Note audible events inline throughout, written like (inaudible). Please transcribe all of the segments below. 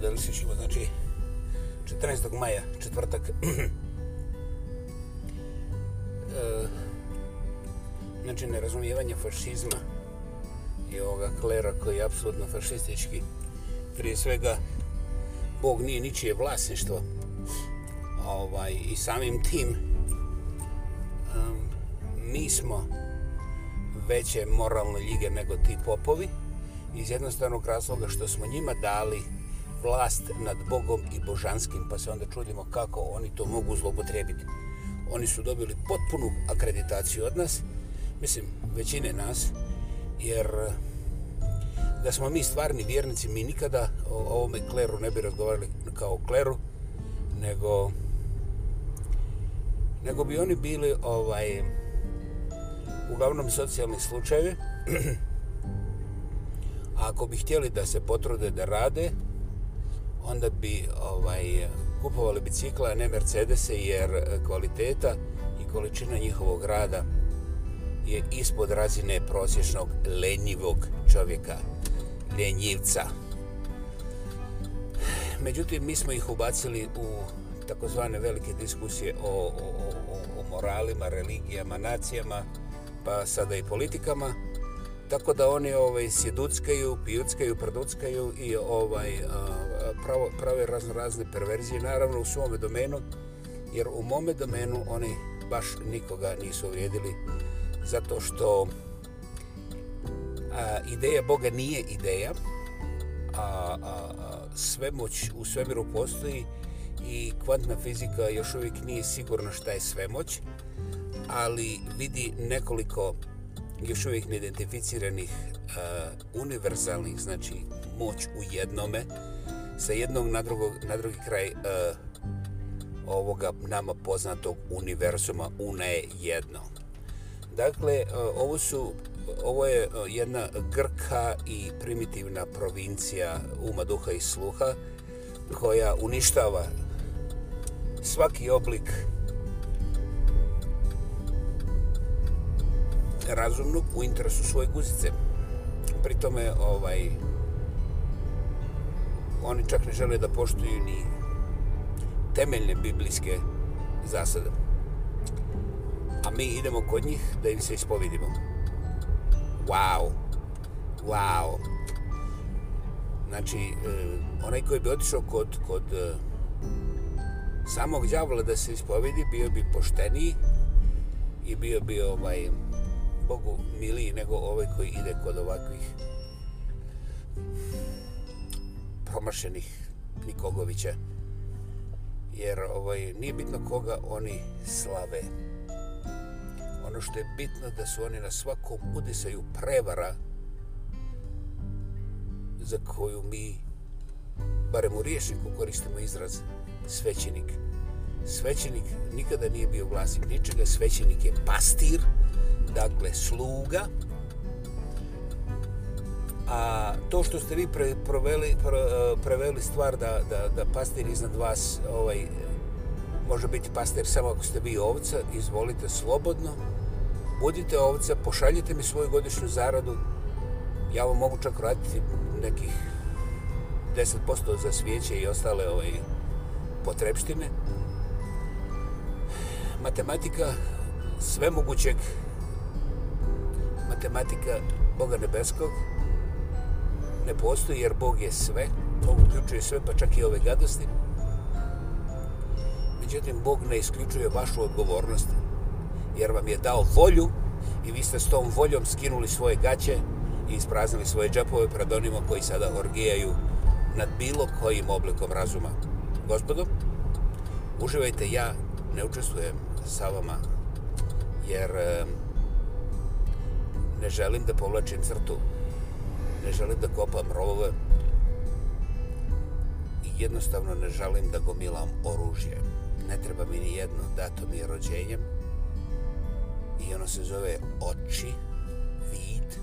da ćemo, znači, 14. maja, četvrtak. (clears throat) e, znači, nerazumijevanje fašizma i ovoga klera koji je apsolutno fašistički. Prije svega, Bog nije ničije vlasništvo. Ovaj, I samim tim, um, mi smo veće moralne ljige nego ti popovi iz jednostavnog razloga što smo njima dali vlast nad Bogom i božanskim, pa se onda čudimo kako oni to mogu zlopotrebiti. Oni su dobili potpunu akreditaciju od nas, mislim, većine nas, jer eh, da smo mi stvarni vjernici, mi nikada o ovome kleru ne bi razgovarali kao kleru, nego nego bi oni bili ovaj uglavnom socijalni slučajevi (clears throat) a ako bi htjeli da se potrude da rade onda bi ovaj kupovali bicikla a ne Mercedese jer kvaliteta i količina njihovog rada je ispod razine prosječnog lenjivog čovjeka lenjivca. međutim mi smo ih ubacili u takozvane velike diskusije o, o, o, o moralima, religijama, nacijama, pa sada i politikama. Tako da oni ovaj sjeduckaju, pijuckaju, prduckaju i ovaj pravo, prave razno razne perverzije, naravno u svome domenu, jer u mome domenu oni baš nikoga nisu uvrijedili, zato što a, ideja Boga nije ideja, a, a, a svemoć u svemiru postoji i kvantna fizika još uvijek nije sigurna šta je svemoć, ali vidi nekoliko još uvijek neidentificiranih uh, univerzalnih, znači moć u jednome, sa jednog na, drugog, na drugi kraj e, ovoga nama poznatog univerzuma, una je jedno. Dakle, e, ovo su ovo je uh, jedna grka i primitivna provincija uma, duha i sluha koja uništava svaki oblik razumnog u interesu svoje guzice. Pri tome, ovaj, oni čak ne žele da poštuju ni temeljne biblijske zasade. A mi idemo kod njih da im se ispovidimo. Wow! Wow! Znači, eh, onaj koji bi otišao kod, kod eh, samog djavola da se ispovedi, bio bi pošteniji i bio bi ovaj, Bogu miliji nego ovaj koji ide kod ovakvih promašenih Nikogovića. Jer ovaj, nije bitno koga oni slave. Ono što je bitno da su oni na svakom udisaju prevara za koju mi barem u riješniku koristimo izraz svećenik. Svećenik nikada nije bio vlasnik ničega, svećenik je pastir, dakle sluga to što ste vi pre, proveli, pre, eh, preveli stvar da, da, da pastir iznad vas ovaj, može biti pastir samo ako ste vi ovca, izvolite slobodno, budite ovca, pošaljite mi svoju godišnju zaradu, ja vam mogu čak raditi nekih 10% za svijeće i ostale ovaj, potrebštine. Matematika sve mogućeg matematika Boga Nebeskog ne postoji jer Bog je sve, Bog uključuje sve pa čak i ove gadosti. Međutim, Bog ne isključuje vašu odgovornost jer vam je dao volju i vi ste s tom voljom skinuli svoje gaće i ispraznili svoje džepove pred onima koji sada orgijaju nad bilo kojim oblikom razuma. Gospodo, uživajte, ja ne učestvujem sa vama, jer ne želim da povlačim crtu, ne želim da kopam rovove i jednostavno ne želim da gomilam oružje. Ne treba mi ni jedno, dato mi je rođenjem i ono se zove oči, vid,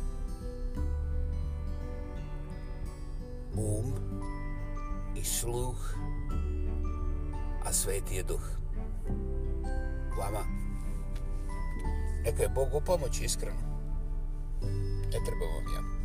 um i sluh, a sveti je duh. Vama. Neka je Bog u pomoći iskreno. Ne treba vam ja.